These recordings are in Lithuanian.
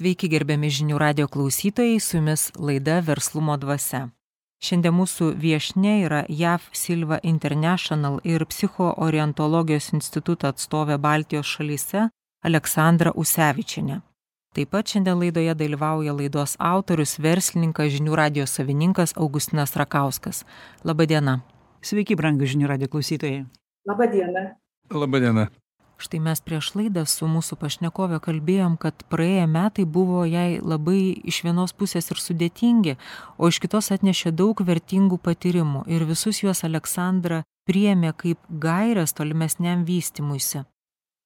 Sveiki gerbiami žinių radio klausytojai, su jumis laida Verslumo dvasia. Šiandien mūsų viešne yra JAV Silva International ir psichoorientologijos instituto atstovė Baltijos šalyse Aleksandra Usevičinė. Taip pat šiandien laidoje dalyvauja laidos autorius, verslininkas, žinių radio savininkas Augustinas Rakauskas. Labadiena. Sveiki, brangų žinių radio klausytojai. Labadiena. Labadiena štai mes prieš laidą su mūsų pašnekove kalbėjom kad praėję metai buvo jai labai iš vienos pusės ir sudėtingi o iš kitos atnešė daug vertingų patyrimų ir visus juos aleksandra priėmė kaip gaires tolimesniam vystymuisi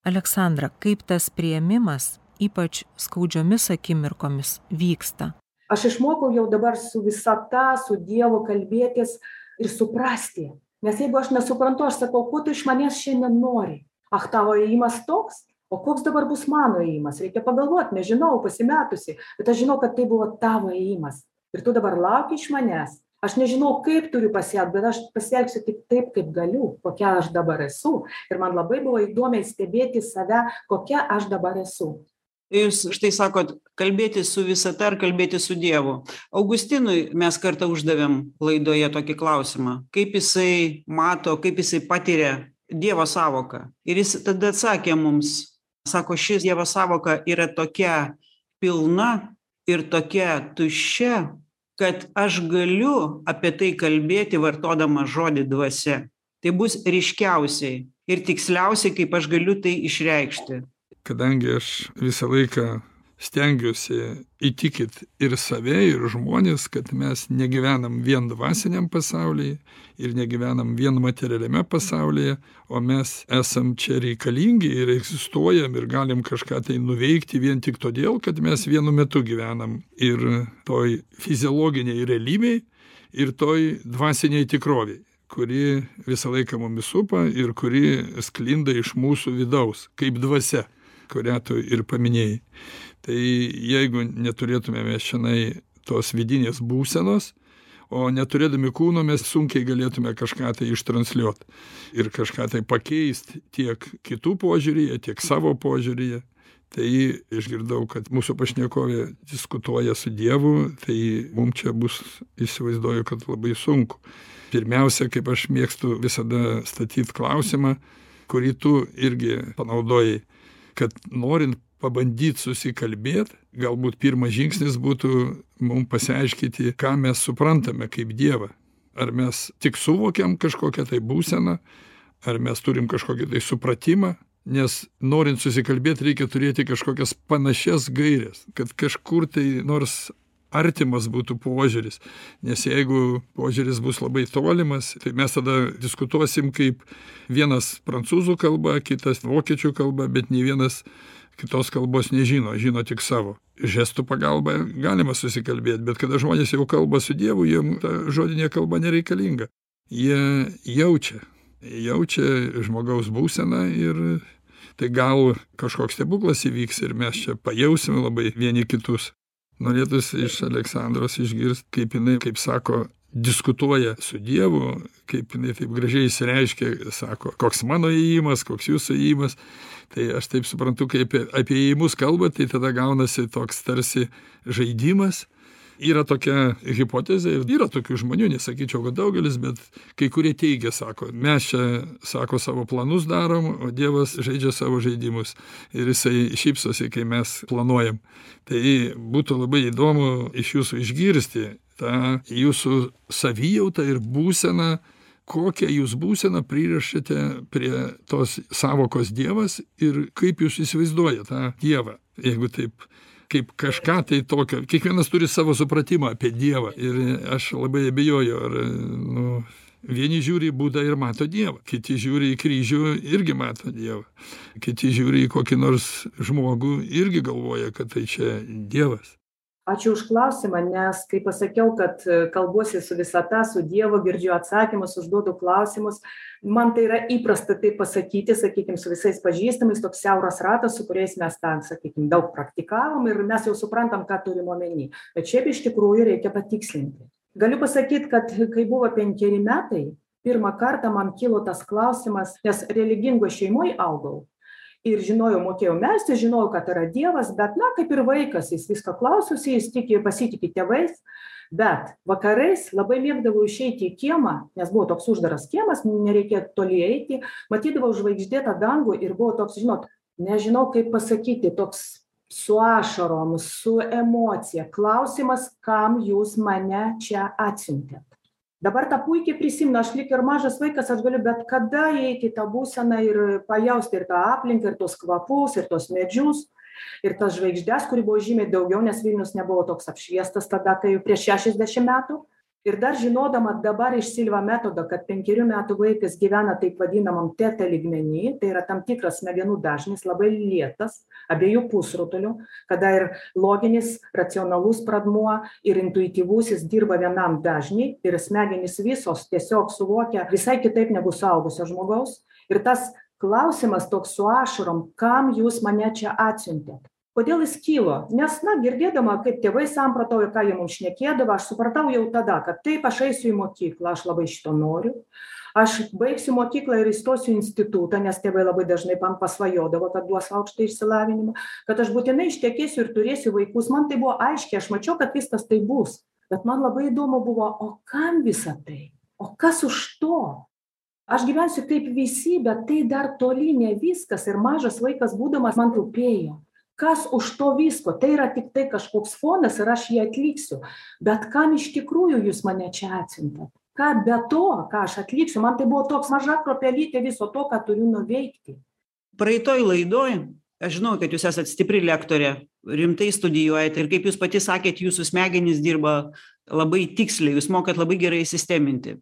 aleksandra kaip tas priėmimas ypač skaudžiomis akimirkomis vyksta? Aš išmokau jau dabar su visata su dievu kalbėtis ir suprasti. Nes jeigu aš nesuprantu aš sakau ko tu iš manęs šiandien nori ach tavo ėjimas toks? O koks dabar bus mano ėjimas? Reikia pagalvot nežinau pasimetusi bet aš žinau kad tai buvo tavo ėjimas. Ir tu dabar lauki iš manęs. Aš nežinau kaip turiu pasielgt bet aš pasielgsiu tik taip kaip galiu kokia aš dabar esu. Ir man labai buvo įdomiai stebėti save kokia aš dabar esu. Jūs štai sakot, kalbėti su visata ar kalbėti su Dievu. Augustinui mes kartą uždavėm laidoje tokį klausimą, kaip jisai mato, kaip jisai patiria dievo sąvoką ir jis tada atsakė mums sako ši dievo sąvoka yra tokia pilna ir tokia tuščia kad aš galiu apie tai kalbėti vartodamas žodį dvasia. Tai bus ryškiausiai ir tiksliausiai kaip aš galiu tai išreikšti. Kadangi aš visą laiką stengiuosi įtikit ir save ir žmones kad mes negyvenam vien dvasiniam pasauly ir negyvenam vien materialiame pasaulyje o mes esam čia reikalingi ir egzistuojam ir galim kažką tai nuveikti vien tik todėl kad mes vienu metu gyvenam ir toj fiziologinėj realybėj ir toj dvasinėj tikrovėj kuri visą laiką mumis supa ir kuri sklinda iš mūsų vidaus kaip dvasia kurią tu ir paminėjai tai jeigu neturėtume mes čionai tos vidinės būsenos o neturėdami kūno mes sunkiai galėtume kažką tai ištransliuot ir kažką tai pakeist tiek kitų požiūryje tiek savo požiūryje. Tai išgirdau kad mūsų pašnekovė diskutuoja su dievu tai mum čia bus įsivaizduoju kad labai sunku. Pirmiausia kaip aš mėgstu visada statyt klausimą kurį tu irgi panaudojai kad norint pabandyt susikalbėt galbūt pirmas žingsnis būtų mum pasiaiškyti ką mes suprantame kaip dievą. Ar mes tik suvokiam kažkokią tai būseną ar mes turim kažkokį tai supratimą nes norint susikalbėt reikia turėti kažkokias panašias gaires kad kažkur tai nors artimas būtų požiūris. Nes jeigu požiūris bus labai tolimas tai mes tada diskutuosim kaip vienas prancūzų kalba kitas vokiečių kalba bet nei vienas kitos kalbos nežino žino tik savo. Žestų pagalba galima susikalbėt bet kada žmonės jau kalba su dievu jiem ta žodinė kalba nereikalinga. Jie jaučia jaučia žmogaus būseną ir tai gal kažkoks stebuklas įvyks ir mes čia pajausim labai vieni kitus norėtųsi iš aleksandros išgirst kaip jinai kaip sako diskutuoja su dievu kaip jinai taip gražiai išsireiškė sako koks mano ėjimas koks jūsų ėjimas. Tai aš taip suprantu kai apie ėjimus kalba tai tada gaunasi toks tarsi žaidimas yra tokia hipotezė ir yra tokių žmonių nesakyčiau kad daugelis bet kai kurie teigia sako mes čia sako savo planus darom o dievas žaidžia savo žaidimus ir jisai šypsosi kai mes planuojam. Tai būtų labai įdomu iš jūsų išgirsti tą jūsų savijautą ir būseną kokią jūs būseną pririšate prie tos sąvokos dievas ir kaip jūs įsivaizduojat tą dievą jeigu taip kaip kažką tai tokio. Kiekvienas turi savo supratimą apie dievą ir aš labai abejoju ar nu vieni žiūri į budą ir mato dievą kiti žiūri į kryžių irgi mato dievą kiti žiūri į kokį nors žmogų irgi galvoja kad tai čia dievas ačiū už klausimą nes kai pasakiau kad e, kalbuosi su visata su dievu girdžiu atsakymus užduodu klausimus man tai yra įprasta taip pasakyti sakykim su visais pažįstamais toks siauras ratas su kuriais mes ten sakykim daug praktikavom ir mes jau suprantam ką turim omeny. Bet šiaip iš tikrųjų reikia patikslinti. Galiu pasakyt kad kai buvo penkeri metai pirmą kartą man kilo tas klausimas nes religingoj šeimoj augau ir žinojau mokėjau melstis žinojau kad yra dievas bet na kaip ir vaikas jis visko klausosi jis tiki pasitiki tėvais bet vakarais labai mėgdavau išeiti į kiemą nes buvo toks uždaras kiemas nereikėjo toli eiti matydavau žvaigždėtą dangų ir buvo toks žinot nežinau kaip pasakyti toks su ašarom su emocija klausimas kam jūs mane čia atsiuntėt dabar tą puikiai prisimenu aš lyg ir mažas vaikas aš galiu bet kada įeiti į tą būseną ir pajausti ir tą aplinką ir tuos kvapus ir tuos medžius ir tas žvaigždes kurių buvo žymiai daugiau nes vilnius nebuvo toks apšviestas tada kai prieš šešiasdešim metų ir dar žinodama dabar iš silva metodo kad penkerių metų vaikas gyvena taip vadinamam teta lygmeny tai yra tam tikras smegenų dažnis labai lėtas abiejų pusrutulių kada ir loginis racionalus pradmuo ir intuityvusis dirba vienam dažny ir smegenys visos tiesiog suvokia visai kitaip negu suaugusio žmogaus. Ir tas klausimas toks su ašarom kam jūs mane čia atsiuntėt kodėl jis kilo? Nes na girdėdama kaip tėvai samprotauja ką jie mums šnekėdavo aš supratau jau tada kad taip aš eisiu į mokyklą aš labai šito noriu. Aš baigsiu mokyklą ir įstosiu į institutą nes tėvai labai dažnai man pasvajodavo kad duos aukštąjį išsilavinimą kad aš būtinai ištekėsiu ir turėsiu vaikus. Man tai buvo aiškiai aš mačiau kad viskas taip bus. Bet man labai įdomu buvo o kam visa tai? O kas už to? Aš gyvensiu kaip visi bet tai dar toli ne viskas. Ir mažas vaikas būdamas man rūpėjo kas už to visko? Tai yra tiktai kažkoks fonas ir aš jį atliksiu. Bet kam iš tikrųjų jūs mane čia atsiuntėt? Ką be to ką aš atliksiu? Man tai buvo toks maža kruopelytė viso to ką turiu nuveikti. Praeitoj laidoj aš žinau kad jūs esat stipri lektorė rimtai studijuojat ir kaip jūs pati sakėt jūsų smegenys dirba labai tiksliai jūs mokat labai gerai sisteminti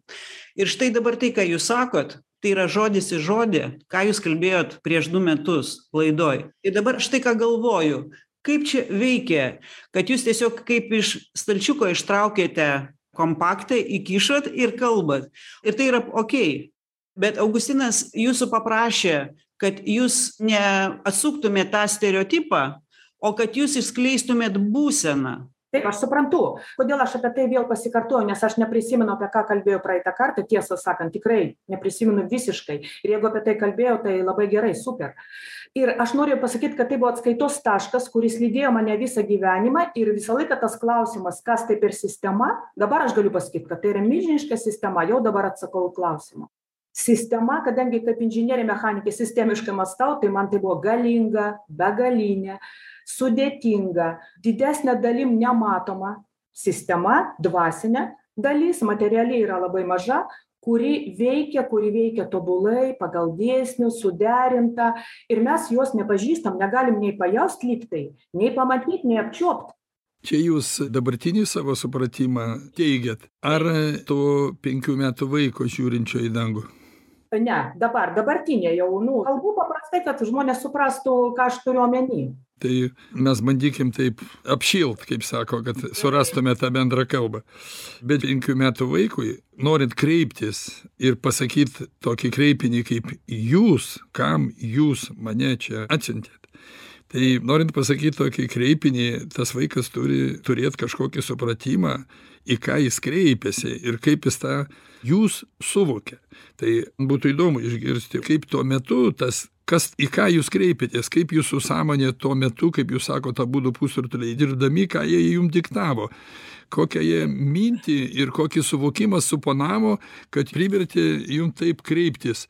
ir štai dabar tai ką jūs sakot tai yra žodis į žodį ką jūs kalbėjot prieš du metus laidoj. Ir dabar štai ką galvoju kaip čia veikia kad jūs tiesiog kaip iš stalčiuko ištraukėte kompaktą įkišot ir kalbat. Ir tai yra okei bet augustinas jūsų paprašė kad jūs ne atsuktumėt tą stereotipą o kad jūs išskleistumėt būseną taip aš suprantu. Kodėl aš apie tai vėl pasikartoju nes aš neprisimenu apie ką kalbėjau praeitą kartą tiesą sakant tikrai neprisimenu visiškai. Ir jeigu apie tai kalbėjau tai labai gerai super. Ir aš noriu pasakyt kad tai buvo atskaitos taškas kuris lydėjo mane visą gyvenimą ir visą laiką tas klausimas kas tai per sistema dabar aš galiu pasakyt kad tai yra milžiniška sistema jau dabar atsakau į klausimą. Sistema kadangi kaip inžinierė mechanikė sistemiškai mąstau tai man tai buvo galinga begalinė sudėtinga didesne dalim nematoma sistema dvasinė dalis materiali yra labai maža kuri veikia kuri veikia tobulai pagal dėsnius suderinta ir mes jos nepažįstam negalim nei pajaust lyg tai nei pamatyt nei apčiuopt. Čia jūs dabartinį savo supratimą teigiat. Ar to penkių metų vaiko žiūrinčio į dangų? Ne dabar dabartinė jau nu kalbu paprastai kad žmonės suprastų ką aš turiu omeny tai mes bandykim taip apšilt kaip sako kad surastume tą bendrą kalbą. Bet penkių metų vaikui norint kreiptis ir pasakyt tokį kreipinį kaip jūs kam jūs mane čia atsiuntėt tai norint pasakyt tokį kreipinį tas vaikas turi turėt kažkokį supratimą į ką jis kreipiasi ir kaip jis tą jūs suvokia. Tai būtų įdomu išgirsti kaip tuo metu tas kas į ką jūs kreipiatės kaip jūsų sąmonė tuo metu kaip jūs sakot abudu pusrutuliai dirbdami ką jie jum diktavo. Kokią jie mintį ir kokį suvokimą suponavo kad privertė jum taip kreiptis.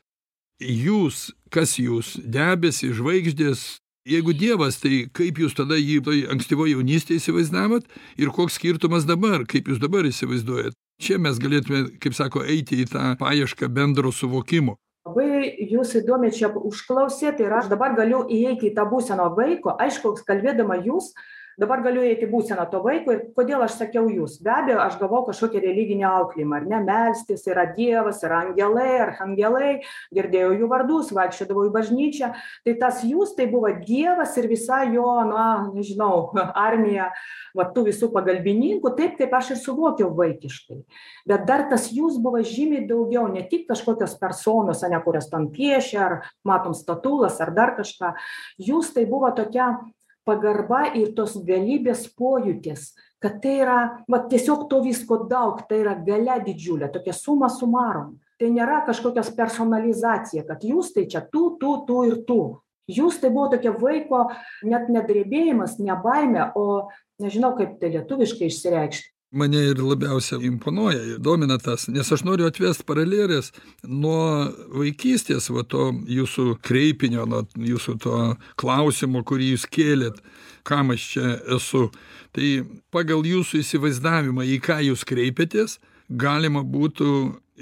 Jūs kas jūs debesys žvaigždės jeigu dievas tai kaip jūs tada jį toj ankstyvoj jaunystėj įsivaizdavot ir koks skirtumas dabar kaip jūs dabar įsivaizduojat? Čia mes galėtume kaip sako eiti į tą paiešką bendro suvokimo labai jūs įdomiai čia užklausėt ir aš dabar galiu įeiti į tą būseną vaiko. Aišku kalbėdama jūs dabar galiu įeit į būseną to vaiko ir kodėl aš sakiau jūs? Be abejo aš gavau kažkokį religinį auklėjimą ar ne? Melstis yra dievas yra angelai archangelai girdėjau jų vardus vaikščiodavau į bažnyčią. Tai tas jūs tai buvo dievas ir visa jo na nežinau armija va tų visų pagalbininkų. Taip kaip aš ir suvokiau vaikiškai. Bet dar tas jūs buvo žymiai daugiau ne tik kažkokios personos ane kurias ten piešia ar matom statulas ar dar kažką. Jūs tai buvo tokia pagarba ir tos galybės pojūtis kad tai yra vat tiesiog to visko daug tai yra galia didžiulė tokia suma sumarum. Tai nėra kažkokios personalizacija kad jūs tai čia tu tu tu ir tu. Jūs tai buvo tokia vaiko net ne drebėjimas ne baimė o nežinau kaip tai lietuviškai išsireikšt mane ir labiausia imponuoja ir domina tas nes aš noriu atvest paraleles nuo vaikystės va to jūsų kreipinio nuo jūsų to klausimo kurį jūs kėlėt kam aš čia esu. Tai pagal jūsų įsivaizdavimą į ką jūs kreipiatės galima būtų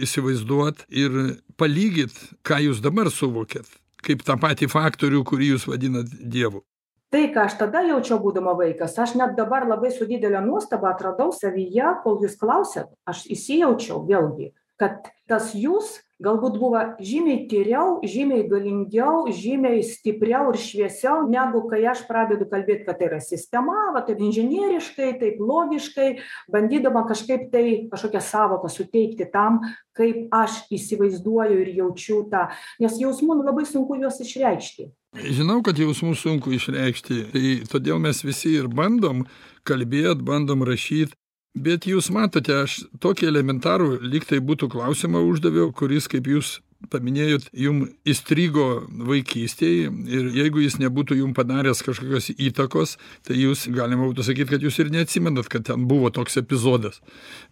įsivaizduot ir palygyt ką jūs dabar suvokiat kaip tą patį faktorių kurį jūs vadinat dievu tai ką aš tada jaučiau būdama vaikas aš net dabar labai su didele nuostaba atradau savyje kol jūs klausėt aš įsijaučiau vėlgi kad tas jūs galbūt buvo žymiai tyriau žymiai galingiau žymiai stipriau ir šviesiau negu kai aš pradedu kalbėt kad tai yra sistema va taip inžinieriškai taip logiškai bandydama kažkaip tai kažkokią sąvoką suteikti tam kaip aš įsivaizduoju ir jaučiu tą. Nes jausmų nu labai sunku juos išreikšti žinau kad jausmus sunku išreikšti tai todėl mes visi ir bandom kalbėt bandom rašyt bet jūs matote aš tokį elementarų lyg tai būtų klausimą uždaviau kuris kaip jūs paminėjot jum įstrigo vaikystėj ir jeigu jis nebūtų jum padaręs kažkokios įtakos tai jūs galima būtų sakyt kad jūs ir neatsimenat kad ten buvo toks epizodas.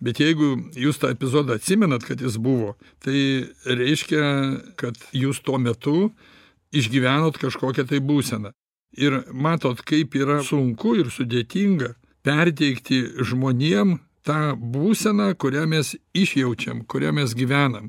Bet jeigu jūs tą epizodą atsimenat kad jis buvo tai reiškia kad jūs tuo metu išgyvenot kažkokią tai būseną. Ir matot kaip yra sunku ir sudėtinga perteikti žmonėm tą būseną kurią mes išjaučiam kuria mes gyvenam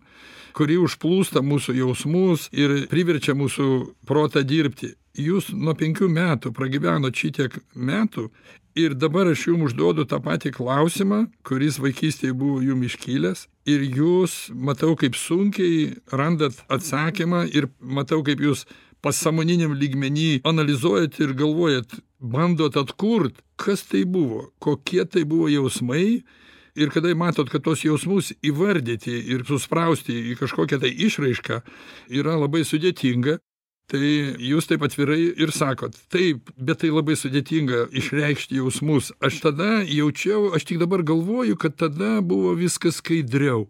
kuri užplūsta mūsų jausmus ir priverčia mūsų protą dirbti. Jūs nuo penkių metų pragyvenot šitiek metų ir dabar aš jum užduodu tą patį klausimą kuris vaikystėj buvo jum iškilęs. Ir jūs matau kaip sunkiai randat atsakymą ir matau kaip jūs pasąmoniniam lygmeny analizuojat ir galvojat bandot atkurt kas tai buvo kokie tai buvo jausmai. Ir kada matot kad tuos jausmus įvardyti ir susprausti į kažkokią tai išraišką yra labai sudėtinga tai jūs taip atvirai ir sakot taip bet tai labai sudėtinga išreikšti jausmus. Aš tada jaučiau aš tik dabar galvoju kad tada buvo viskas skaidriau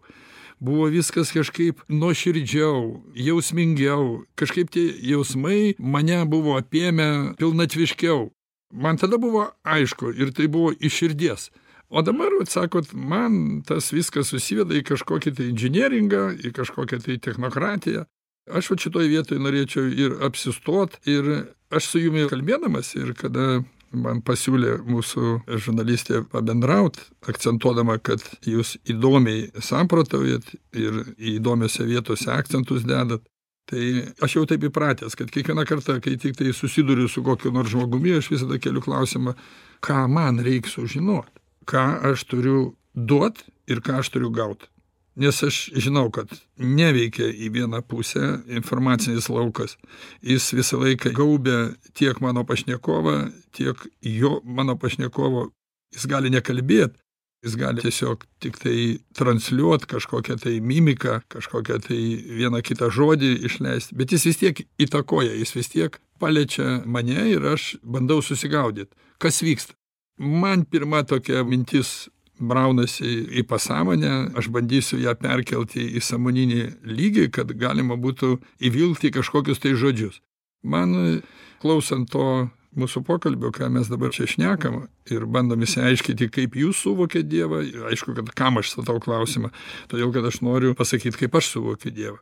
buvo viskas kažkaip nuoširdžiau jausmingiau kažkaip tie jausmai mane buvo apėmę pilnatviškiau. Man tada buvo aišku ir tai buvo iš širdies. O dabar vat sakot man tas viskas susiveda į kažkokį tai inžinieringą į kažkokią tai technokratiją aš vat šitoj vietoj norėčiau ir apsistot ir aš su jumi kalbėdamas ir kada man pasiūlė mūsų žurnalistė pabendraut akcentuodama kad jūs įdomiai samprotaujat ir įdomiose vietose akcentus dedat tai aš jau taip įpratęs kad kiekvieną kartą kai tiktai susiduriu su kokiu nors žmogumi aš visada keliu klausimą ką man reik sužinot ką aš turiu duot ir ką aš turiu gaut nes aš žinau kad neveikia į vieną pusę informacinis laukas. Jis visą laiką gaubia tiek mano pašnekovą tiek jo mano pašnekovo. Jis gali nekalbėt jis gali tiesiog tiktai transliuot kažkokią tai mimiką kažkokią tai vieną kitą žodį išleist bet jis vis tiek įtakoja jis vis tiek paliečia mane ir aš bandau susigaudyt kas vyksta? Man pirma tokia mintis braunasi į pasąmonę aš bandysiu ją perkelti į sąmoninį lygį kad galima būtų įvilkti į kažkokius tai žodžius. Man klausant to mūsų pokalbio ką mes dabar čia šnekam ir bandom išsiaiškinti kaip jūs suvokiat dievą aišku kad kam aš statau klausimą todėl kad aš noriu pasakyt kaip aš suvokiu dievą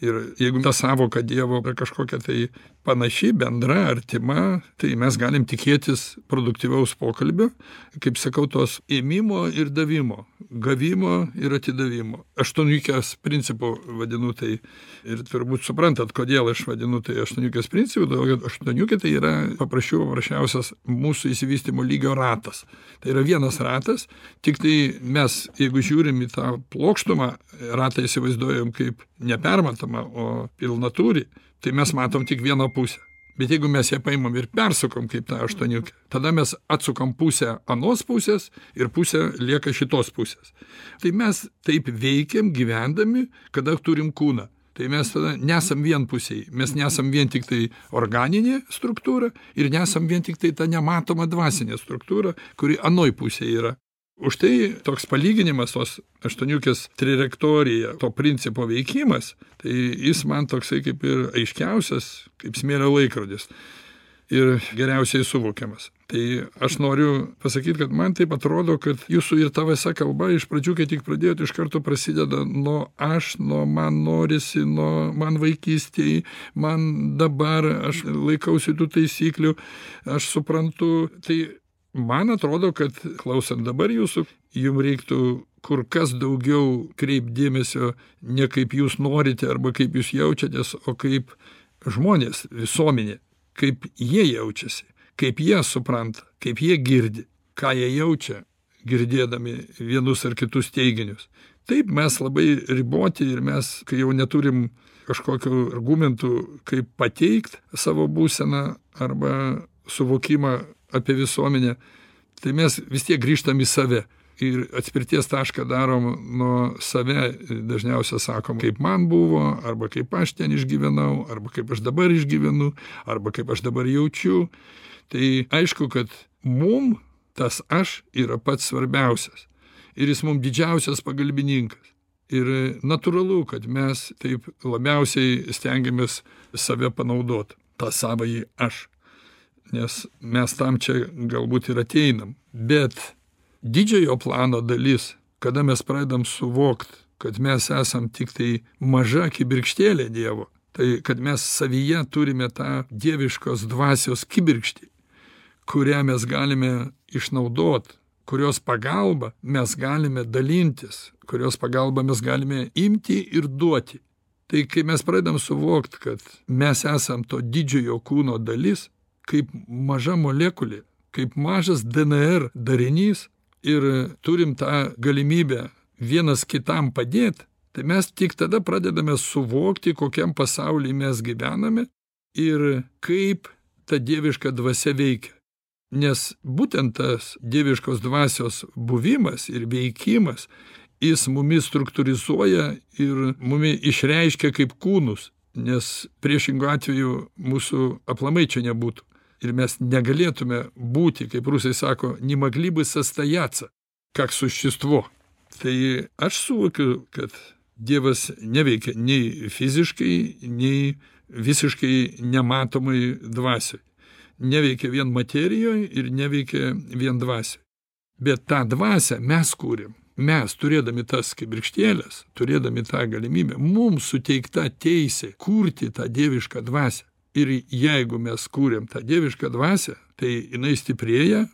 ir jeigu ta sąvoka dievo kažkokia tai panaši bendra artima tai mes galim tikėtis produktyvaus pokalbio kaip sakau tos ėmimo ir davimo gavimo ir atidavimo. Aštuoniukės principu vadinu tai ir turbūt suprantat kodėl aš vadinu tai aštuoniukės principu todėl kad aštuoniukė tai yra paprasčiau paprasčiausias mūsų išsivystymo lygio ratas. Tai yra vienas ratas tiktai mes jeigu žiūrim į tą plokštumą ratą įsivaizduojam kaip nepermatomą o pilnatūrį tai mes matom tik vieną pusę. Bet jeigu mes ją paimam ir persukom kaip tą aštuoniukę tada mes atsukam pusę anos pusės ir pusė lieka šitos pusės. Tai mes taip veikiam gyvendami kada turim kūną. Tai mes tada nesam vienpusiai. Mes nesam vien tiktai organinė struktūra ir nesam vien tiktai ta nematoma dvasinė struktūra kuri anoj pusėj yra už tai toks palyginimas tos aštuoniukės trajektorija to principo veikimas tai jis man toksai kaip ir aiškiausias kaip smėlio laikrodis ir geriausiai suvokiamas. Tai aš noriu pasakyt kad man taip atrodo kad jūsų ir ta visa kalba iš pradžių kai tik pradėjot iš karto prasideda nuo aš nuo man norisi nuo man vaikystėj man dabar aš laikausi tų taisyklių aš suprantu. Tai man atrodo kad klausant dabar jūsų jum reiktų kur kas daugiau kreipt dėmesio ne kaip jūs norite arba kaip jūs jaučiatės o kaip žmonės visuomenė kaip jie jaučiasi kaip jie supranta kaip jie girdi ką jie jaučia girdėdami vienus ar kitus teiginius. Taip mes labai riboti ir mes kai jau neturim kažkokių argumentų kaip pateikt savo būseną arba suvokimą apie visuomenę tai mes vis tiek grįžtam į save. Ir atspirties tašką darom nuo save dažniausia sakom kaip man buvo arba kaip aš ten išgyvenau arba kaip aš dabar išgyvenu arba kaip aš dabar jaučiu. Tai aišku kad mum tas aš yra pats svarbiausias. Ir jis mum didžiausias pagalbininkas. Ir natūralu kad mes taip labiausiai stengiamės save panaudot tą savąjį aš nes mes tam čia galbūt ir ateinam. Bet didžiojo plano dalis kada mes pradedam suvokt kad mes esam tiktai maža kibirkštėlė dievo tai kad mes savyje turime tą dieviškos dvasios kibirkštį kurią mes galime išnaudot kurios pagalba mes galime dalintis kurios pagalba mes galime imti ir duoti. Tai kai mes pradedam suvokt kad mes esam to didžiojo kūno dalis kaip maža molekulė kaip mažas dnr darinys ir turim tą galimybę vienas kitam padėt tai mes tik tada pradedame suvokti kokiam pasauly mes gyvename ir kaip ta dieviška dvasia veikia. Nes būtent tas dieviškos dvasios buvimas ir veikimas jis mumis struktūrizuoja ir mumi išreiškia kaip kūnus nes priešingu atveju mūsų aplamai čia nebūtų ir mes negalėtume būti kaip rusai sako не могли бы состояться как существо tai aš suvokiu kad dievas neveikia nei fiziškai nei visiškai nematomoj dvasioj neveikia vien materijoj ir neveikia vien dvasioj bet tą dvasią mes kuriam mes turėdami tas kibirkštėles turėdami tą galimybę mums suteikta teisė kurti tą dievišką dvasią ir jeigu mes kuriam tą dievišką dvasią tai jinai stiprėja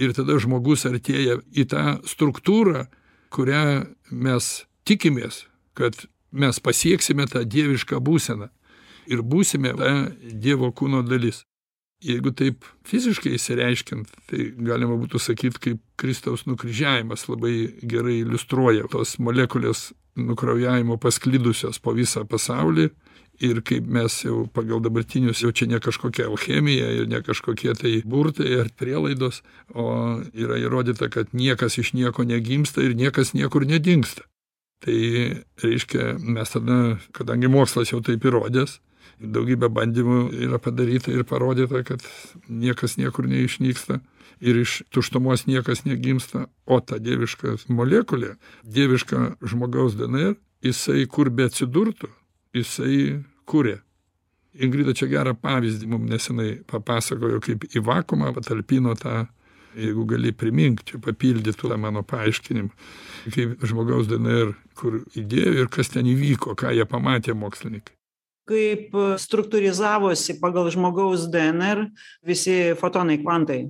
ir tada žmogus artėja į tą struktūrą kurią mes tikimės kad mes pasieksime tą dievišką būseną ir būsime ta dievo kūno dalis. Jeigu taip fiziškai išsireiškiant tai galima būtų sakyt kaip kristaus nukryžiavimas labai gerai iliustruoja tos molekulės nukraujavimo pasklidusios po visą pasaulį ir kaip mes jau pagal dabartinius jau čia ne kažkokia alchemija ir ne kažkokie tai burtai ar prielaidos o yra įrodyta kad niekas iš nieko negimsta ir niekas niekur nedingsta. Tai reiškia mes tada kadangi mokslas jau taip įrodęs daugybė bandymų yra padaryta ir parodyta kad niekas niekur neišnyksta ir iš tuštumos niekas negimsta o ta dieviška molekulė dieviška žmogaus dnr jisai kur beatsidurtų jisai kuria ingrida čia gerą pavyzdį mum nesenai papasakojo kaip į vakuumą patalpino tą jeigu gali primink čia papildyt tą mano paaiškinimą kaip žmogaus dnr kur įdėjo ir kas ten įvyko ką jie pamatė mokslininkai. Kaip struktūrizavosi pagal žmogaus dnr visi fotonai kvantai?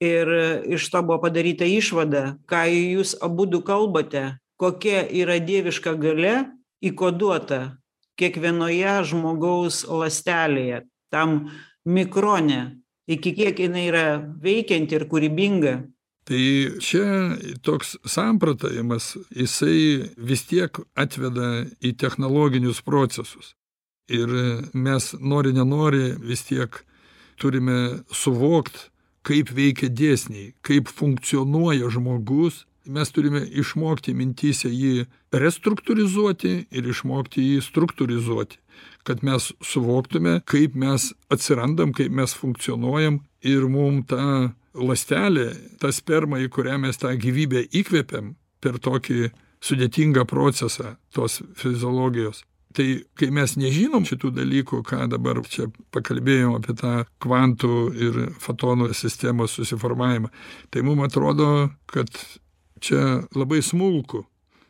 Ir iš to buvo padaryta išvada ką jūs abudu kalbate kokia yra dieviška galia įkoduota kiekvienoje žmogaus ląstelėje tam mikrone iki kiek jinai yra veikianti ir kūrybinga. Tai čia toks samprotavimas jisai vis tiek atveda į technologinius procesus. Ir mes nori nenori vis tiek turime suvokt kaip veikia dėsniai kaip funkcionuoja žmogus mes turime išmokti mintyse jį restruktūrizuoti ir išmokti jį struktūrizuoti kad mes suvoktume kaip mes atsirandam kaip mes funkcionuojam ir mum tą lastelė ta sperma į kurią mes tą gyvybę įkvepiam per tokį sudėtingą procesą tos fiziologijos. Tai kai mes nežinom šitų dalykų ką dabar čia pakalbėjom apie tą kvantų ir fotonų sistemos susiformavimą tai mum atrodo kad čia labai smulku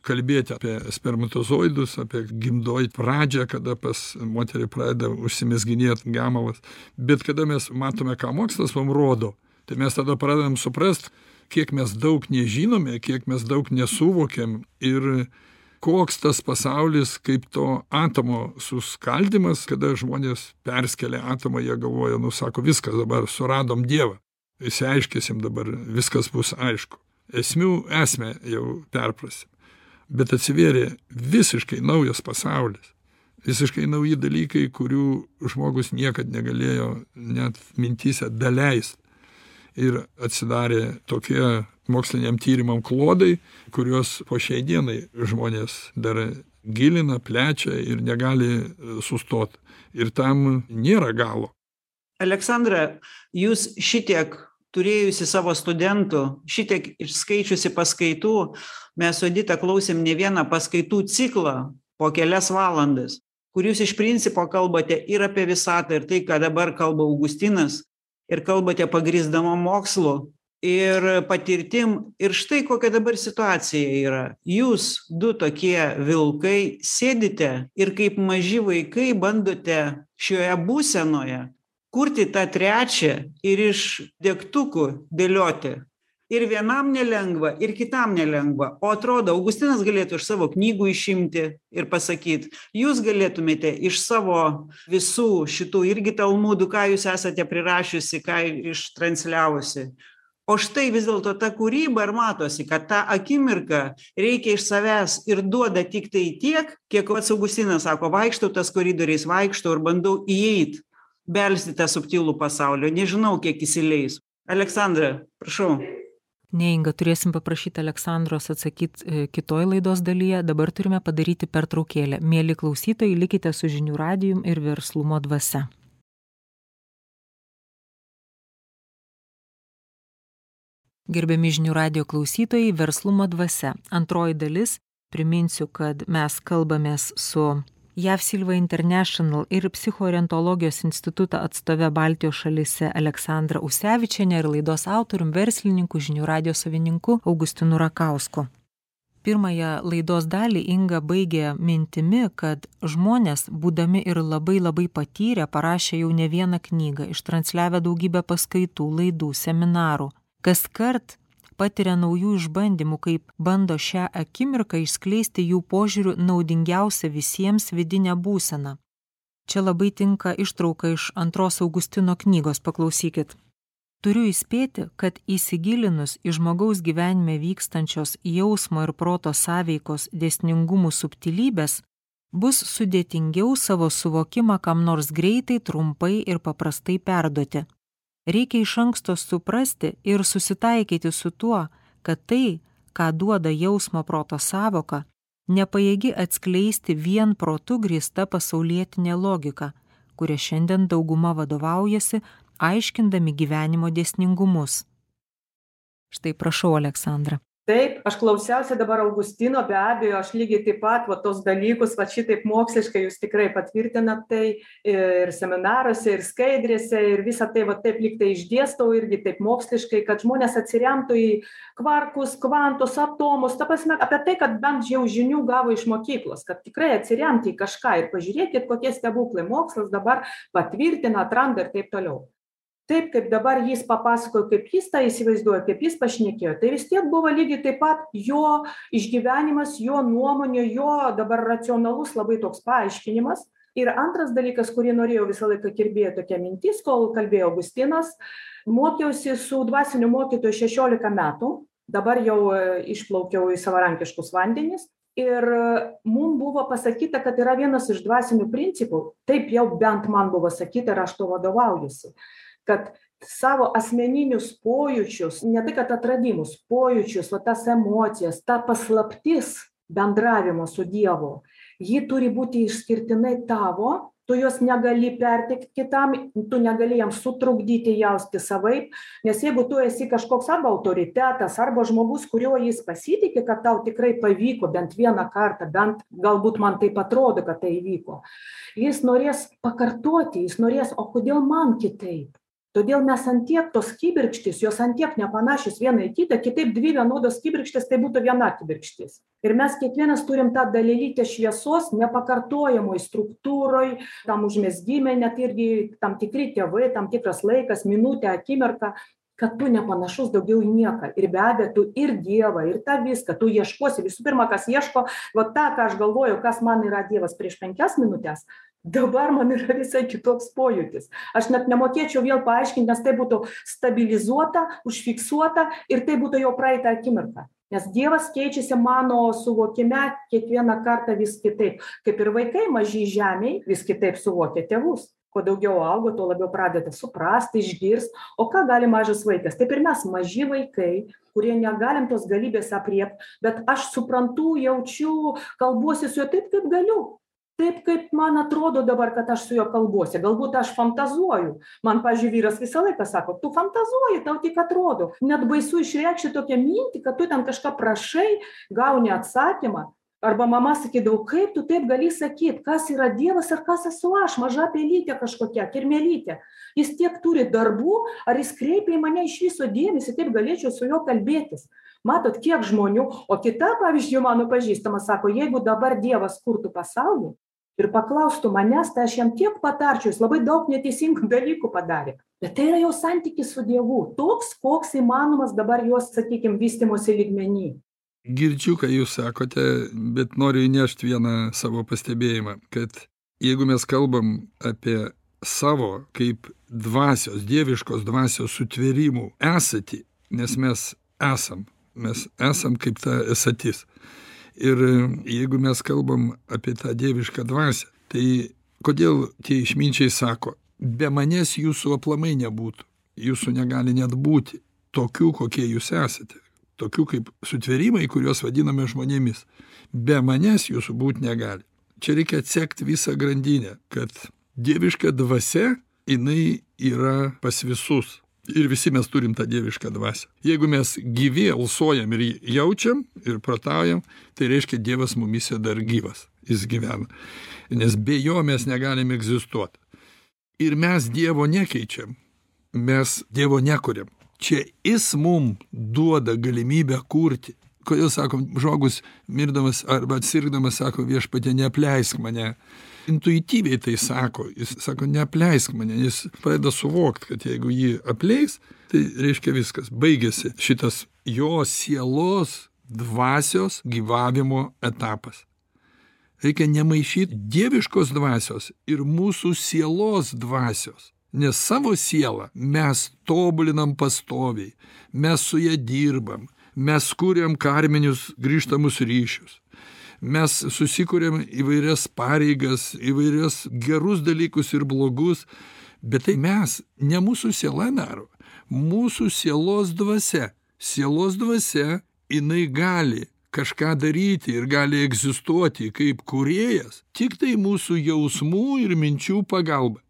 kalbėti apie spermatozoidus apie gimdoj pradžią kada pas moterį pradeda užsimezginėt gemalas bet kada mes matome ką mokslas mum rodo tai mes tada pradedam suprast kiek mes daug nežinome kiek mes daug nesuvokiam ir koks tas pasaulis kaip to atomo suskaldymas kada žmonės perskelia atomą jie galvoja nu sako viskas dabar suradom dievą. Išsiaiškinsim dabar viskas bus aišku esmių esmę jau perprasim bet atsivėrė visiškai naujas pasaulis. Visiškai nauji dalykai kurių žmogus niekad negalėjo net mintyse daleist. Ir atsidarė tokie moksliniam tyrimam klodai kuriuos po šiai dienai žmonės dar gilina plečia ir negali sustot. Ir tam nėra galo. Aleksandra jūs šitiek turėjusi savo studentų šitiek išskaičiusi paskaitų mes su edita klausėm ne vieną paskaitų ciklą po kelias valandas kur jūs iš principo kalbate ir apie visatą ir tai ką dabar kalba augustinas ir kalbate pagrįsdama mokslu ir patirtim. Ir štai kokia dabar situacija yra. Jūs du tokie vilkai sėdite ir kaip maži vaikai bandote šioje būsenoje kurti tą trečią ir iš degtukų dėlioti. Ir vienam nelengva ir kitam nelengva. O atrodo augustinas galėtų iš savo knygų išimti ir pasakyt jūs galėtumėte iš savo visų šitų irgi talmudų ką jūs esate prirašiusi ką ištransliavusi. O štai vis dėlto ta kūryba ir matosi kad tą akimirką reikia iš savęs ir duoda tiktai tiek kiek pats augustinas sako vaikštau tais koridoriais vaikštau ir bandau įeit belst į tą subtilų pasaulį nežinau kiek įsileis. Aleksandra prašau. Neinga turėsim paprašyt aleksandros atsakyt kitoj laidos dalyje. Dabar turime padaryti pertraukėlę. Mieli klausytojai likite su žinių radijum ir verslumo dvasia. Gerbiami žinių radijo klausytojai verslumo dvasia. Antroji dalis. Priminsiu kad mes kalbamės su jav silva international ir psichoorientologijos instituto atstove baltijos šalyse aleksandra usevičiene ir laidos autorium verslininku žinių radijo savininku augustinu rakausku. Pirmąją laidos dalį inga baigė mintimi kad žmonės būdami ir labai labai patyrę parašę jau ne vieną knygą ištransliavę daugybę paskaitų laidų seminarų. Kaskart patiria naujų išbandymų kaip bando šią akimirką išskleisti jų požiūriu naudingiausią visiems vidinę būseną čia labai tinka ištrauka iš antros augustino knygos paklausykit. Turiu įspėti kad įsigilinus į žmogaus gyvenime vykstančios jausmo ir proto sąveikos dėsningumų subtilybes bus sudėtingiau savo suvokimą kam nors greitai trumpai ir paprastai perduoti reikia iš anksto suprasti ir susitaikyti su tuo kad tai ką duoda jausmo proto sąvoka nepajėgi atskleisti vien protu grįsta pasaulietinė logika kuria šiandien dauguma vadovaujasi aiškindami gyvenimo dėsningumus. Štai prašau aleksandra taip aš klausiausi dabar augustino be abejo aš lygiai taip pat va tuos dalykus vat šitaip moksliškai jūs tikrai patvirtinat tai ir seminaruose ir skaidrėse ir visa tai va taip lyg tai išdėstau irgi taip moksliškai kad žmonės atsiremtų į kvarkus kvantus atomus. Ta prasme apie tai kad bent jau žinių gavo iš mokyklos kad tikrai atsiremti į kažką ir pažiūrėkit kokie stebuklai mokslas dabar patvirtina atranda ir taip toliau taip kaip dabar jis papasakojo kaip jis tą įsivaizduoja kaip jis pašnekėjo tai vis tiek buvo lygiai taip pat jo išgyvenimas jo nuomonė jo dabar racionalus labai toks paaiškinimas. Ir antras dalykas kurį norėjau visą laiką kirbėjo tokia mintis kol kalbėjo augustinas mokiausi su dvasiniu mokytoju šešiolika metų dabar jau išplaukiau į savarankiškus vandenis. Ir mum buvo pasakyta kad yra vienas iš dvasinių principų taip jau bent man buvo sakyta ir aš tuo vadovaujuosi kad savo asmeninius pojūčius ne tai kad atradimus pojūčius va tas emocijas ta paslaptis bendravimo su dievu ji turi būti išskirtinai tavo tu jos negali perteikt kitam tu negali jam sutrukdyti jausti savaip nes jeigu tu esi kažkoks arba autoritetas arba žmogus kuriuo jis pasitiki kad tau tikrai pavyko bent vieną kartą bent galbūt man taip atrodo kad tai įvyko jis norės pakartoti jis norės o kodėl man kitaip todėl mes ant tiek tos kibirkštys jos ant tiek nepanašios viena į kitą kitaip dvi vienodos kibirkštys tai būtų viena kibirkštis. Ir mes kiekvienas turim tą dalelytę šviesos nepakartojamoj struktūroj tam užmezgime net irgi tam tikri tėvai tam tikras laikas minutė akimirka kad tu nepanašus daugiau į nieką. Ir be abejo tu ir dievą ir tą viską tu ieškosi. Visų pirma kas ieško vat tą ką aš galvoju kas man yra dievas prieš penkias minutes dabar man yra visai kitoks pojūtis. Aš net nemokėčiau vėl paaiškint nes tai būtų stabilizuota užfiksuota ir tai būtų jau praeitą akimirką. Nes dievas keičiasi mano suvokime kiekvieną kartą vis kitaip. Kaip ir vaikai maži žemėj vis kitaip suvokia tėvus. Kuo daugiau auga tuo labiau pradeda suprast išgirst. O ką gali mažas vaikas? Taip ir mes maži vaikai kurie negalim tos galybės aprėpt bet aš suprantu jaučiu kalbuosi su juo taip kaip galiu taip kaip man atrodo dabar kad aš su juo kalbuosi. Galbūt aš fantazuoju. Man pavyzdžiui vyras visą laiką sako tu fantazuoji tau tik atrodo. Net baisu išreikšti tokią mintį kad tu ten kažką prašai gauni atsakymą. Arba mama sakydavo kaip tu taip gali sakyt? Kas yra dievas ir kas esu aš? Maža pelytė kažkokia kirmėlytė. Jis tiek turi darbų ar jis kreipia į mane iš viso dėmesį kaip galėčiau su juo kalbėtis. Matot kiek žmonių o kita pavyzdžiui mano pažįstama sako jeigu dabar dievas kurtų pasaulį ir paklaustų manęs tai aš jam tiek patarčiau jis labai daug neteisingų dalykų padarė. Bet tai yra jo santykis su dievu toks koks įmanomas dabar jo sakykim vystymosi lygmeny. Girdžiu ką jūs sakote bet noriu įnešt vieną savo pastebėjimą kad jeigu mes kalbam apie savo kaip dvasios dieviškos dvasios sutvėrimų esatį nes mes esam mes esam kaip ta esatis ir jeigu mes kalbam apie tą dievišką dvasią tai kodėl tie išminčiai sako be manęs jūsų aplamai nebūtų jūsų negali net būti tokių kokie jūs esate tokių kaip sutvėrimai kuriuos vadiname žmonėmis. Be manęs jūsų būt negali. Čia reikia atsekt visą grandinę kad dieviška dvasia jinai yra pas visus ir visi mes turim tą dievišką dvasią. Jeigu mes gyvi alsuojam ir jaučiam ir protaujam tai reiškia dievas mumyse dar gyvas. Jis gyvena. Nes be jo mes negalim egzistuot. Ir mes dievo nekeičiam. Mes dievo nekuriam. Čia jis mum duoda galimybę kurti. Kodėl sakom žmogus mirdamas arba sirgdamas sako viešpatie neapleisk mane intuityviai tai sako. Jis sako neapleisk mane jis pradeda suvokt kad jeigu jį apleis tai reiškia viskas. Baigėsi šitas jo sielos dvasios gyvavimo etapas. Reikia nemaišyt dieviškos dvasios ir mūsų sielos dvasios nes savo sielą mes tobulinam pastoviai mes su ja dirbam mes kuriam karminius grįžtamus ryšius mes susikuriam įvairias pareigas įvairias gerus dalykus ir blogus bet tai mes ne mūsų siela daro mūsų sielos dvasia. Sielos dvasia jinai gali kažką daryti ir gali egzistuoti kaip kūrėjas tiktai mūsų jausmų ir minčių pagalba.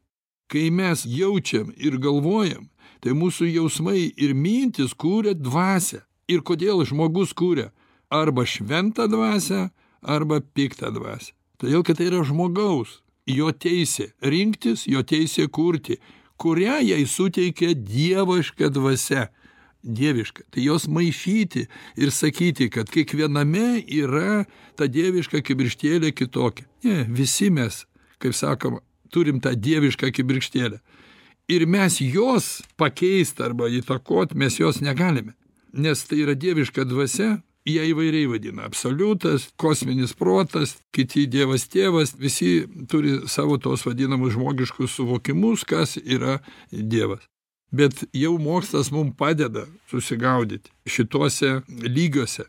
Kai mes jaučiam ir galvojam tai mūsų jausmai ir mintys kuria dvasią. Ir kodėl žmogus kuria arba šventą dvasią arba piktą dvasią. Todėl kad tai yra žmogaus jo teisė rinktis jo teisė kurti kurią jai suteikia dieviška dvasia. Dieviška. Tai jos maišyti ir sakyti kad kiekviename yra ta dieviška kibirkštėlė kitokia. Ne visi mes kaip sakom turim tą dievišką kibirkštėlę. Ir mes jos pakeist arba įtakot mes jos negalime. Nes tai yra dieviška dvasia ją įvairiai vadina. Absoliutas kosminis protas kiti dievas tėvas visi turi savo tuos vadinamus žmogiškus suvokimus kas yra dievas. Bet jau mokslas mum padeda susigaudyt šituose lygiuose.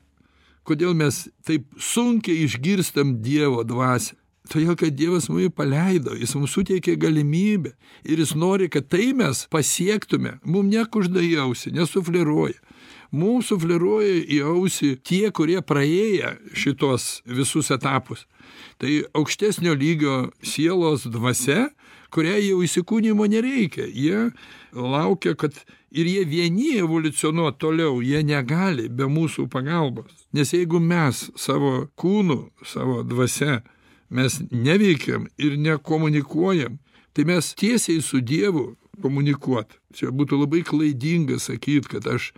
Kodėl mes taip sunkiai išgirstam dievo dvasią? Todėl kad dievas mumi paleido jis mum suteikė galimybę ir jis nori kad tai mes pasiektume. Mum nekužda į ausį nesufleruoja mums sufleruoja į ausį tie kurie praėję šituos visus etapus. Tai aukštesnio lygio sielos dvasia kuriai jau įsikūnijimo nereikia. Jie laukia kad ir jie vieni evoliucionuot toliau. Jie negali be mūsų pagalbos. Nes jeigu mes savo kūnu savo dvasia mes neveikiam ir nekomunikuojam tai mes tiesiai su dievu komunikuot. Čia būtų labai klaidinga sakyt kad aš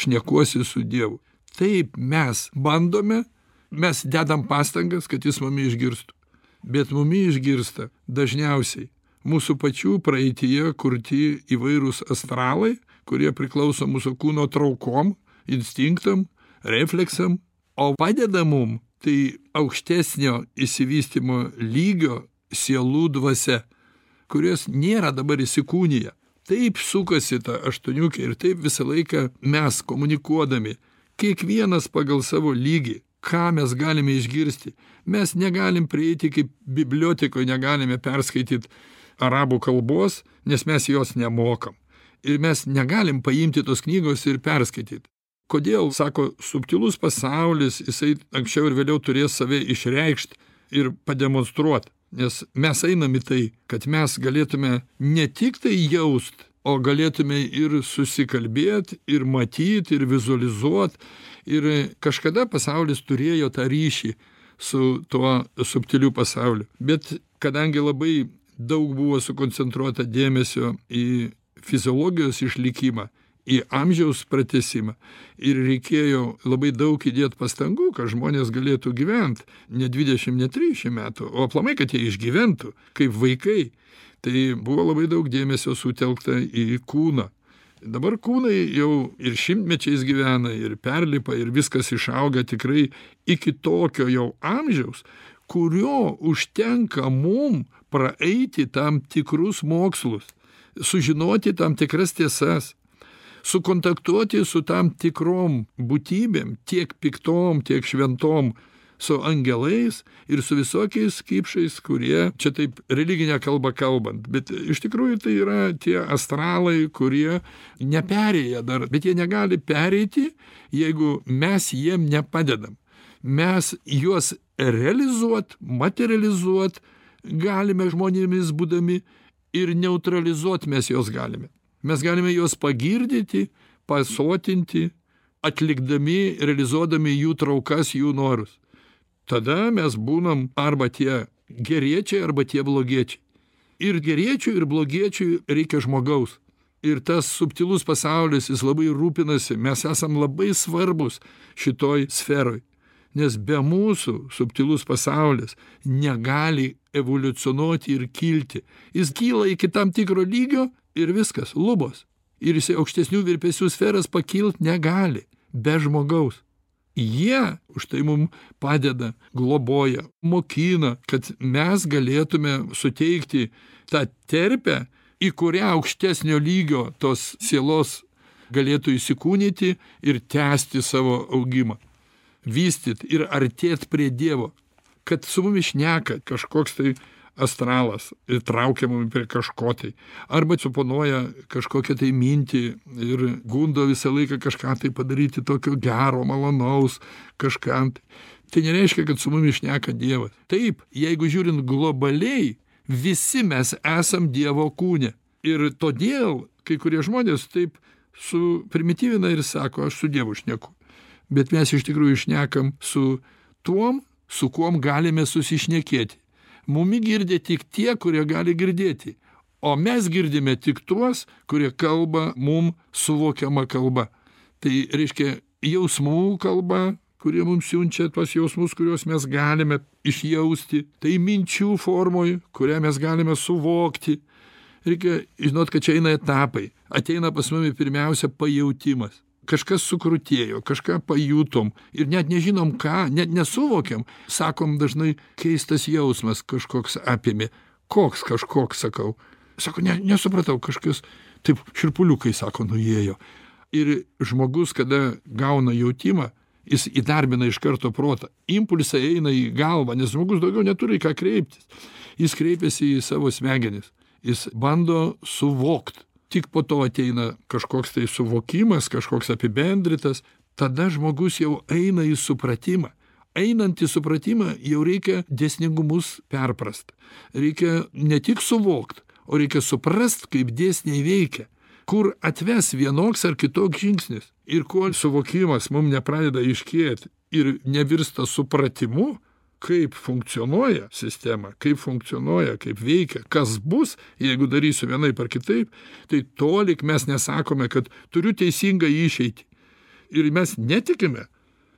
šnekuosi su dievu. Taip mes bandome mes dedam pastangas kad jis mumi išgirstų. Bet mumi išgirsta dažniausiai mūsų pačių praeityje kurti įvairūs astralai kurie priklauso mūsų kūno traukom instinktam refleksam o padeda mum tai aukštesnio išsivystymo lygio sielų dvasia kurios nėra dabar įsikūnija taip sukasi ta aštuoniukė ir taip visą laiką mes komunikuodami kiekvienas pagal savo lygį ką mes galime išgirsti. Mes negalim prieiti kaip bibliotekoj negalime perskaityt arabų kalbos nes mes jos nemokam. Ir mes negalim paimti tos knygos ir perskaityt kodėl sako subtilus pasaulis jisai anksčiau ar vėliau turės save išreikšt ir pademonstruot nes mes einam į tai kad mes galėtume ne tik tai jaust o galėtume ir susikalbėt ir matyt ir vizualizuot. Ir kažkada pasaulis turėjo tą ryšį su tuo subtiliu pasauliu. Bet kadangi labai daug buvo sukoncentruota dėmesio į fiziologijos išlikimą į amžiaus pratęsimą ir reikėjo labai daug įdėt pastangų kad žmonės galėtų gyvent ne dvidešim ne trisdešim metų o aplamai kad jie išgyventų kaip vaikai. Tai buvo labai daug dėmesio sutelkta į kūną. Dabar kūnai jau ir šimtmečiais gyvena ir perlipa ir viskas išauga tikrai iki tokio jau amžiaus kurio užtenka mum praeiti tam tikrus mokslus sužinoti tam tikras tiesas sukontaktuoti su tam tikrom būtybėm tiek piktom tiek šventom su angelais ir su visokiais kipšais kurie čia taip religine kalba kalbant bet iš tikrųjų tai yra tie astralai kurie neperėję dar bet jie negali pereiti jeigu mes jiem nepadedam. Mes juos realizuot materializuot galime žmonėmis būdami ir neutralizuot mes juos galime mes galime juos pagirdyti pasotinti atlikdami realizuodami jų traukas jų norus. Tada mes būnam arba tie geriečiai arba tie blogiečiai. Ir geriečiui ir blogiečiui reikia žmogaus. Ir tas subtilus pasaulis jis labai rūpinasi. Mes esam labai svarbūs šitoj sferoj. Nes be mūsų subtilus pasaulis negali evoliucionuoti ir kilti. Jis kyla iki tam tikro lygio ir viskas lubos. Ir jisai aukštesnių virpesių sferas pakilt negali be žmogaus. Jie už tai mum padeda globoja mokina kad mes galėtume suteikti tą terpę į kurią aukštesnio lygio tos sielos galėtų įsikūnyti ir tęsti savo augimą. Vystyt ir artėt prie dievo. Kad su mumis šneka kažkoks tai astralas ir traukia mumi prie kažko tai. Arba suponuoja kažkokią tai mintį ir gundo visą laiką kažką tai padaryti tokio gero malonaus kažkam tai. Tai nereiškia kad su mumis šneka dievas. Taip jeigu žiūrint globaliai visi mes esam dievo kūne. Ir todėl kai kurie žmonės taip suprimityvina ir sako aš su dievu šneku. Bet mes iš tikrųjų šnekam su tuom su kuom galime susišnekėti mumi girdi tik tie kurie gali girdėti. O mes girdime tik tuos kurie kalba mum suvokiama kalba. Tai reiškia jausmų kalba kurie mums siunčia tuos jausmus kuriuos mes galime išjausti. Tai minčių formoj kurią mes galime suvokti. Reikia žinot kad čia eina etapai. Ateina pas mumi pirmiausia pajautimas kažkas sukrutėjo kažką pajutom ir net nežinom ką net nesuvokiam. Sakom dažnai keistas jausmas kažkoks apėmė. Koks kažkoks sakau. Sako ne nesupratau kažkas taip šiurpuliukai sako nuėjo. Ir žmogus kada gauna jautimą jis įdarbina iš karto protą. Impulsai eina į galvą nes žmogus daugiau neturi į ką kreiptis. Jis kreipiasi į savo smegenis. Jis bando suvokt tik po to ateina kažkoks tai suvokimas kažkoks apibendrintas tada žmogus jau eina į supratimą. Einant į supratimą jau reikia dėsningumus perprast. Reikia ne tik suvokt o reikia suprast kaip dėsniai veikia kur atves vienoks ar kitoks žingsnis. Ir kol suvokimas mum nepradeda aiškėt ir nevirsta supratimu kaip funkcionuoja sistema kaip funkcionuoja kaip veikia kas bus jeigu darysiu vienaip ar kitaip tai tolik mes nesakome kad turiu teisingą išeitį. Ir mes netikime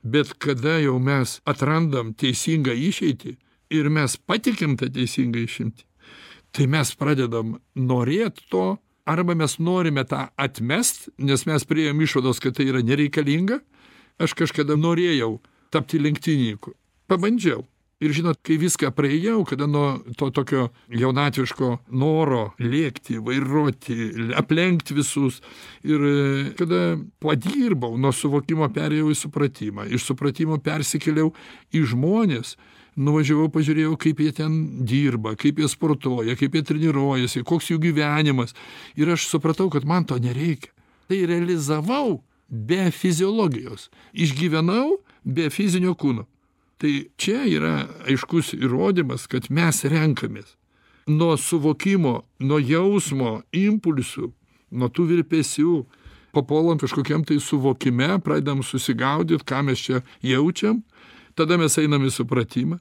bet kada jau mes atrandam teisingą išeitį ir mes patikim tą teisingą išimtį tai mes pradedam norėt to arba mes norime tą atmest nes mes priėjom išvados kad tai yra nereikalinga. Aš kažkada norėjau tapti lenktynininku. Pabandžiau ir žinot kai viską praėjau kada nuo to tokio jaunatviško noro lėkti vairuoti aplenkt visus ir kada padirbau nuo suvokimo perėjau į supratimą. Iš supratimo persikėliau į žmones nuvažiavau pažiūrėjau kaip jie ten dirba kaip jie sportuoja kaip jie treniruojasi koks jų gyvenimas. Ir aš supratau kad man to nereikia. Tai realizavau be fiziologijos. Išgyvenau be fizinio kūno tai čia yra aiškus įrodymas kad mes renkamės nuo suvokimo nuo jausmo impulsų nuo tų virpesių papuolam kažkokiam tai suvokime pradedam susigaudyt ką mes čia jaučiam tada mes einam į supratimą.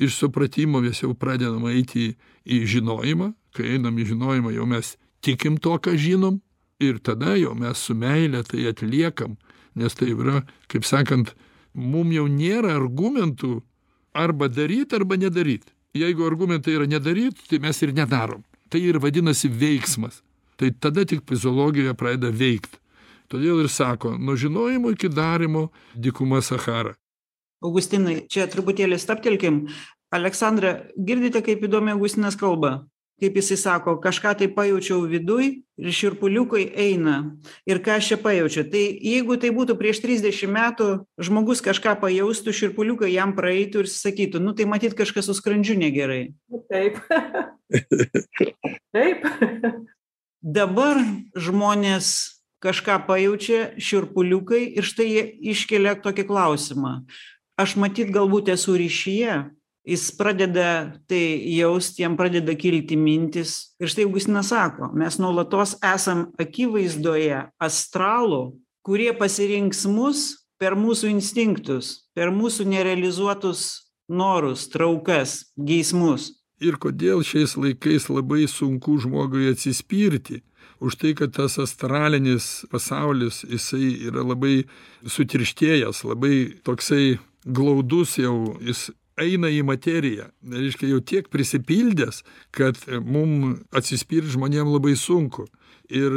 Iš supratimo mes jau pradedam eiti į žinojimą. Kai einam į žinojimą jau mes tikim tuo ką žinom ir tada jau mes su meile tai atliekam nes tai yra kaip sakant mum jau nėra argumentų arba daryt arba nedaryt. Jeigu argumentai yra nedaryt tai mes ir nedarom. Tai ir vadinasi veiksmas. Tai tada tik fiziologija pradeda veikt. Todėl ir sako nuo žinojimo iki darymo dykuma sachara augustinai čia truputėlį stabtelkim. Aleksandra girdite kaip įdomiai augustinas kalba kaip jisai sako kažką tai pajaučiau viduj ir šiurpuliukai eina. Ir ką aš čia pajaučiu? Tai jeigu tai būtų prieš trisdešim metų žmogus kažką pajaustų šiurpuliukai jam praeitų ir sakytų nu tai matyt kažkas su skrandžiu negerai. Taip. Taip. Dabar žmonės kažką pajaučia šiurpuliukai ir štai jie iškelia tokį klausimą. Aš matyt galbūt esu ryšyje jis pradeda tai jaust jam pradeda kilti mintys ir štai augustinas sako mes nuolatos esam akivaizdoje astralų kurie pasirinks mus per mūsų instinktus per mūsų nerealizuotus norus traukas geismus. Ir kodėl šiais laikais labai sunku žmogui atsispirti už tai kad tas astralinis pasaulis jisai yra labai sutirštėjęs labai toksai glaudus jau jis eina į materiją reiškia jau tiek prisipildęs kad mum atsispirt žmonėm labai sunku. Ir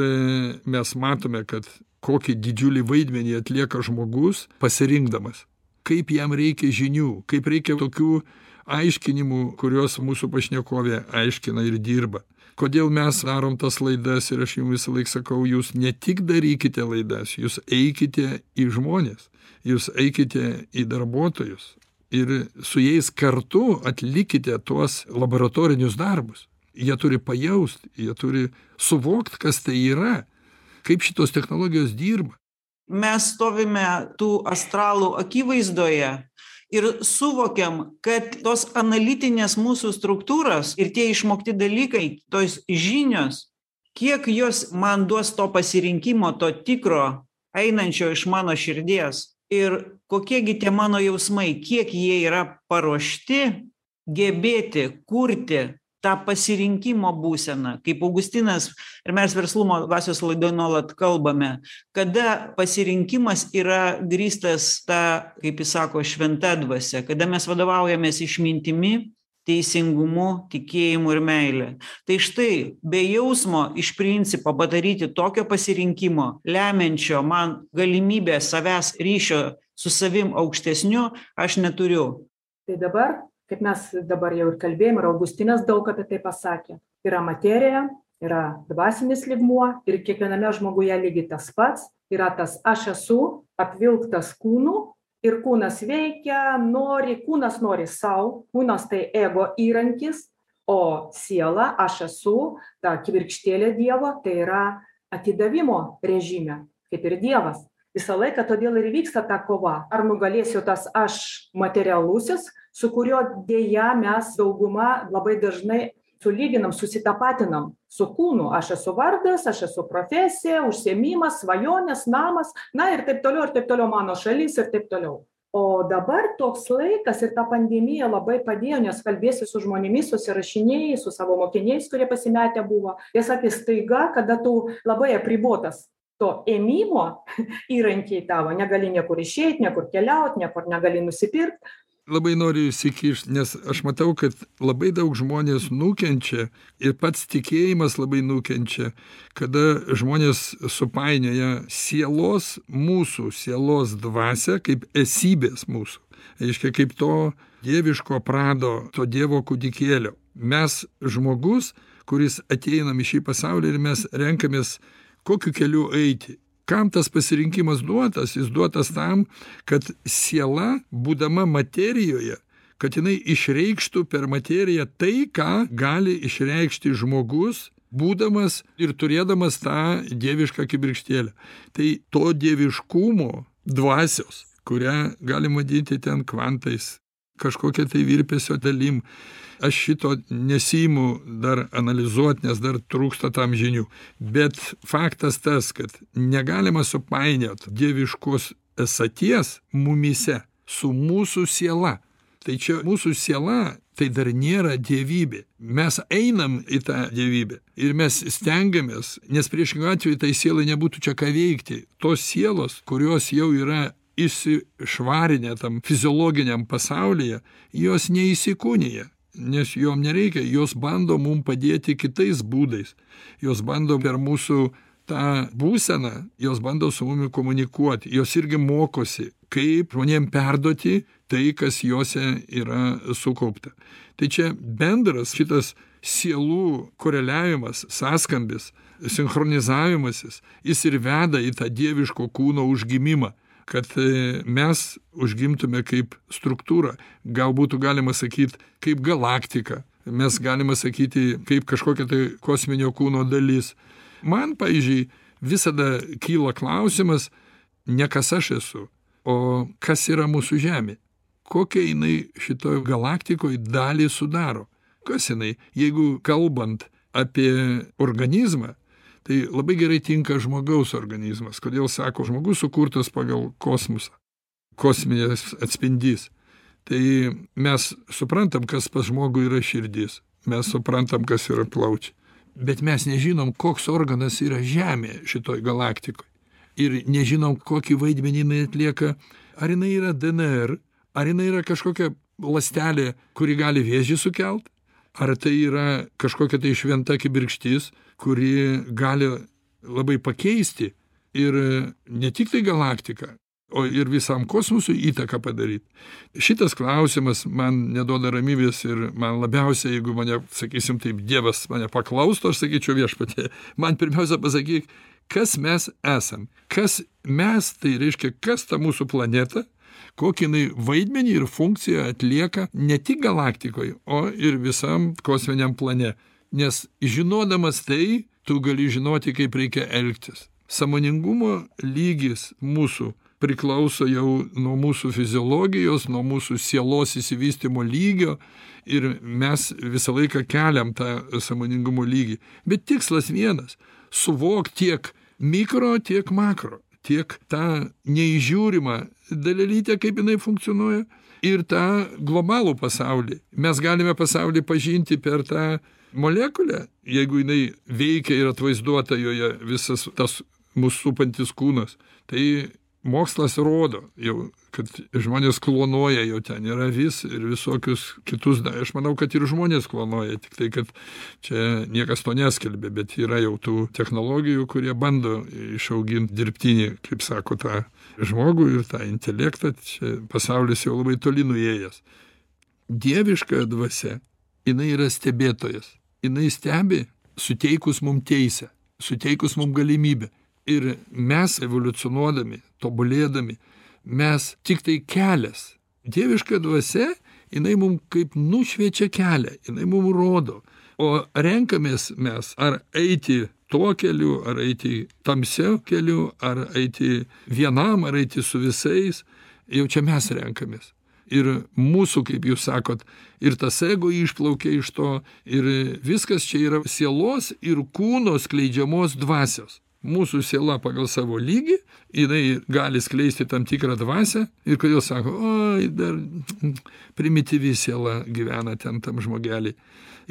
mes matome kad kokį didžiulį vaidmenį atlieka žmogus pasirinkdamas kaip jam reikia žinių kaip reikia tokių aiškinimų kuriuos mūsų pašnekovė aiškina ir dirba. Kodėl mes darom tas laidas ir aš jum visąlaik sakau jūs ne tik darykite laidas jūs eikite į žmones jūs eikite į darbuotojus ir su jais kartu atlikite tuos laboratorinius darbus. Jie turi pajaust jie turi suvokt kas tai yra kaip šitos technologijos dirba. Mes stovime tų astralų akivaizdoje ir suvokiam kad tos analitinės mūsų struktūros ir tie išmokti dalykai tos žinios kiek jos man duos to pasirinkimo to tikro einančio iš mano širdies ir kokie gi tie mano jausmai kiek jie yra paruošti gebėti kurti tą pasirinkimo būseną kaip augustinas ir mes verslumo dvasios laidoj nuolat kalbame kada pasirinkimas yra grįstas ta kaip jis sako šventa dvasia kada mes vadovaujamės išmintimi teisingumu tikėjimu ir meile. Tai štai be jausmo iš principo padaryti tokio pasirinkimo lemiančio man galimybę savęs ryšio su savim aukštesniu aš neturiu. Tai dabar kaip mes dabar jau ir kalbėjom ir augustinas daug apie tai pasakė yra materija yra dvasinis lygmuo ir kiekviename žmoguje lygiai tas pats yra tas aš esu apvilktas kūnu ir kūnas veikia nori kūnas nori sau kūnas tai ego įrankis o siela aš esu ta kibirkštėlė dievo tai yra atidavimo režime kaip ir dievas. Visą laiką todėl ir vyksta ta kova. Ar nugalėsiu tas aš materialusis su kuriuo deja mes dauguma labai dažnai sulyginam susitapatinam su kūnu. Aš esu vardas aš esu profesija užsiėmimas svajonės namas na ir taip toliau ir taip toliau mano šalis ir taip toliau. O dabar toks laikas ir ta pandemija labai padėjo nes kalbiesi su žmonėmis susirašinėji su savo mokiniais kurie pasimetę buvo. Jie sakė staiga kada tu labai apribotas to ėmimo įrankiai tavo negali niekur išeit niekur keliaut niekur negali nusipirkt labai noriu įsikišt nes aš matau kad labai daug žmonės nukenčia ir pats tikėjimas labai nukenčia kada žmonės supainioja sielos mūsų sielos dvasią kaip esybės mūsų. Reiškia kaip to dieviško prado to dievo kūdikėlio. Mes žmogus kuris ateinam į šį pasaulį ir mes renkamės kokiu keliu eiti kam tas pasirinkimas duotas? Jis duotas tam kad siela būdama materijoje kad jinai išreikštų per materiją tai ką gali išreikšti žmogus būdamas ir turėdamas tą dievišką kibirkštėlę. Tai to dieviškumo dvasios kurią galim vadinti ten kvantais kažkokia tai virpesio dalim aš šito nesiimu dar analizuot nes dar trūksta tam žinių. Bet faktas tas kad negalima supainiot dieviškos esaties mumyse su mūsų siela. Tai čia mūsų siela tai dar nėra dievybė. Mes einam į tą dievybę ir mes stengiamės nes priešingu atveju tai sielai nebūtų čia ką veikti. Tos sielos kurios jau yra išsišvarinę tam fiziologiniam pasaulyje jos neįsikūnija nes jom nereikia. Jos bando mum padėti kitais būdais. Jos bando per mūsų tą būseną jos bando su mumi komunikuoti. Jos irgi mokosi kaip žmonėm perduoti tai kas jose yra sukaupta. Tai čia bendras šitas sielų koreliavimas sąskambis sinchronizavimasis jis ir veda į tą dieviško kūno užgimimą kad e, mes užgimtume kaip struktūra. Gal būtų galima sakyt kaip galaktika. Mes galima sakyti kaip kažkokia tai kosminio kūno dalis. Man pavyzdžiui visada kyla klausimas ne kas aš esu o kas yra mūsų žemė. Kokią jinai šitoj galaktikoj dalį sudaro? Kas jinai? Jeigu kalbant apie organizmą tai labai gerai tinka žmogaus organizmas. Kodėl sako žmogus sukurtas pagal kosmosą kosminis atspindys. Tai mes suprantam kas pas žmogų yra širdis. Mes suprantam kas yra plaučiai. Bet mes nežinom koks organas yra žemė šitoj galaktikoj ir nežinom kokį vaidmenį jinai atlieka. Ar jinai yra dnr ar jinai yra kažkokia ląstelė kuri gali vėžį sukelt ar tai yra kažkokia tai šventa kibirkštis kuri gali labai pakeisti ir ne tik tai galaktiką o ir visam kosmosui įtaką padaryt? Šitas klausimas man neduoda ramybės ir man labiausiai jeigu mane sakysim taip dievas mane paklaustų aš sakyčiau viešpatie man pirmiausia pasakyk kas mes esam? Kas mes tai reiškia kas ta mūsų planeta kokį jinai vaidmenį ir funkciją atlieka ne tik galaktikoj o ir visam kosminiam plane. Nes žinodamas tai tu gali žinoti kaip reikia elgtis. Sąmoningumo lygis mūsų priklauso jau nuo mūsų fiziologijos nuo mūsų sielos išsivystymo lygio ir mes visą laiką keliam tą sąmoningumo lygį. Bet tikslas vienas suvokt tiek mikro tiek makro tiek tą neįžiūrimą dalelytę kaip jinai funkcionuoja ir tą globalų pasaulį. Mes galime pasaulį pažinti per tą molekulę jeigu jinai veikia ir atvaizduota joje visas tas mus supantis kūnas. Tai mokslas rodo jau kad žmonės klonuoja jau ten ir avis ir visokius kitus aš manau kad ir žmonės klonuoja tiktai kad čia niekas to neskelbia bet yra jau tų technologijų kurie bando išaugint dirbtinį kaip sako tą žmogų ir tą intelektą. Čia pasaulis jau labai toli nuėjęs. Dieviška dvasia jinai yra stebėtojas. Jinai stebi suteikus mum teisę suteikus mum galimybę. Ir mes evoliucionuodami tobulėdami mes tiktai kelias. Dieviška dvasia jinai mum kaip nušviečia kelią jinai mum rodo. O renkamės mes ar eiti tuo keliu ar eiti tamsiu keliu ar eiti vienam ar eiti su visais jau čia mes renkamės. Ir mūsų kaip jūs sakot ir tas ego išplaukia iš to ir viskas čia yra sielos ir kūno skleidžiamos dvasios mūsų siela pagal savo lygį jinai gali skleisti tam tikrą dvasią ir kodėl sako oi dar primityvi siela gyvena ten tam žmogely.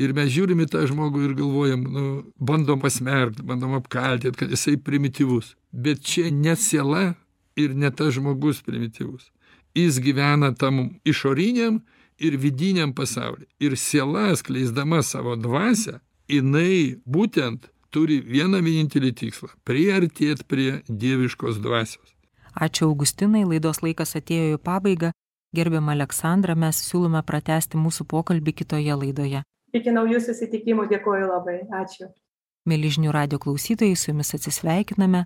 Ir mes žiūrim į tą žmogų ir galvojam nu bandom pasmerkt bandom apkaltint kad jisai primityvus. Bet čia ne siela ir ne tas žmogus primityvus. Jis gyvena tam išoriniam ir vidiniam pasauly. Ir siela skleisdama savo dvasią jinai būtent turi vieną vienintelį tikslą priartėt prie dieviškos dvasios. Ačiū augustinai laidos laikas atėjo į pabaigą. Gerbiama aleksandra mes siūlome pratęsti mūsų pokalbį kitoje laidoje. Iki naujų susitikimų dėkoju labai. Ačiū. Mieli žinių radijo klausytojai su jumis atsisveikiname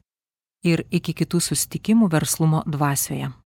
ir iki kitų susitikimų verslumo dvasioje